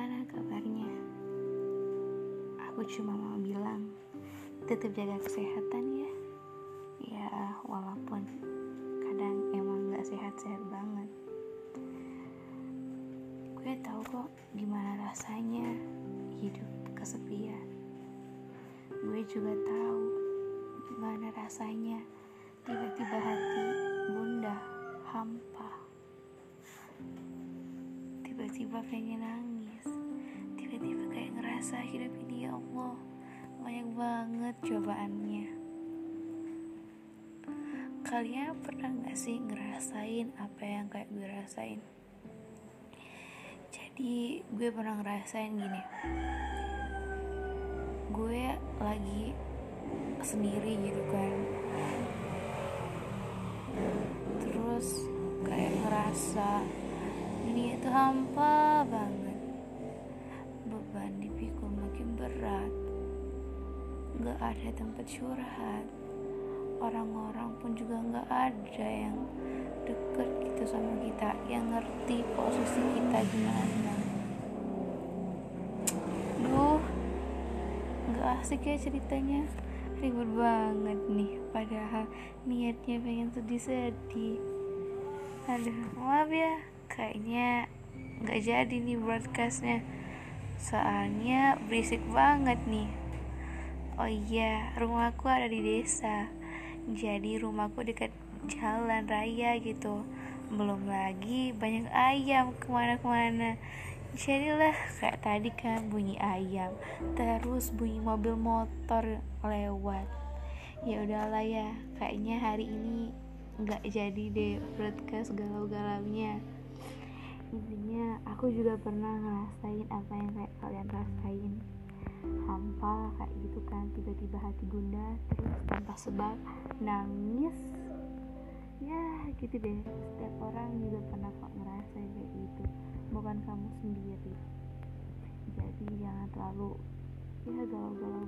Gimana kabarnya? Aku cuma mau bilang Tetap jaga kesehatan ya. Ya walaupun Kadang emang gak sehat-sehat banget. Gue tahu kok gimana rasanya Hidup kesepian. Gue juga tahu Gimana rasanya Tiba-tiba hati bunda hampa. Tiba-tiba pengen nangis ngerasa hidup ini ya Allah. Banyak banget cobaannya. Kalian pernah gak sih ngerasain apa yang kayak gue rasain? Jadi gue pernah ngerasain gini. Gue lagi sendiri gitu kan. Terus kayak ngerasa dunia itu hampa banget. Beban makin berat. Gak ada tempat curhat. Orang-orang pun juga gak ada yang deket gitu sama kita yang ngerti posisi kita gimana. Duh gak asik ya ceritanya. Ribut banget nih padahal niatnya pengen sedih-sedih aduh maaf ya kayaknya nggak jadi nih broadcastnya soalnya berisik banget nih. Oh iya rumahku ada di desa. Jadi rumahku dekat jalan raya gitu. Belum lagi banyak ayam ke mana-kemana. Jadilah kayak tadi kan bunyi ayam. Terus bunyi mobil motor lewat. Ya udahlah ya kayaknya hari ini nggak jadi deh broadcast galau-galaunya intinya aku juga pernah ngerasain apa yang kayak kalian rasain. Hampa kayak gitu kan tiba-tiba hati bunda terus tanpa sebab nangis. Ya gitu deh. Setiap orang juga pernah kok ngerasain kayak gitu. Bukan kamu sendiri. Jadi jangan terlalu ya galau-galau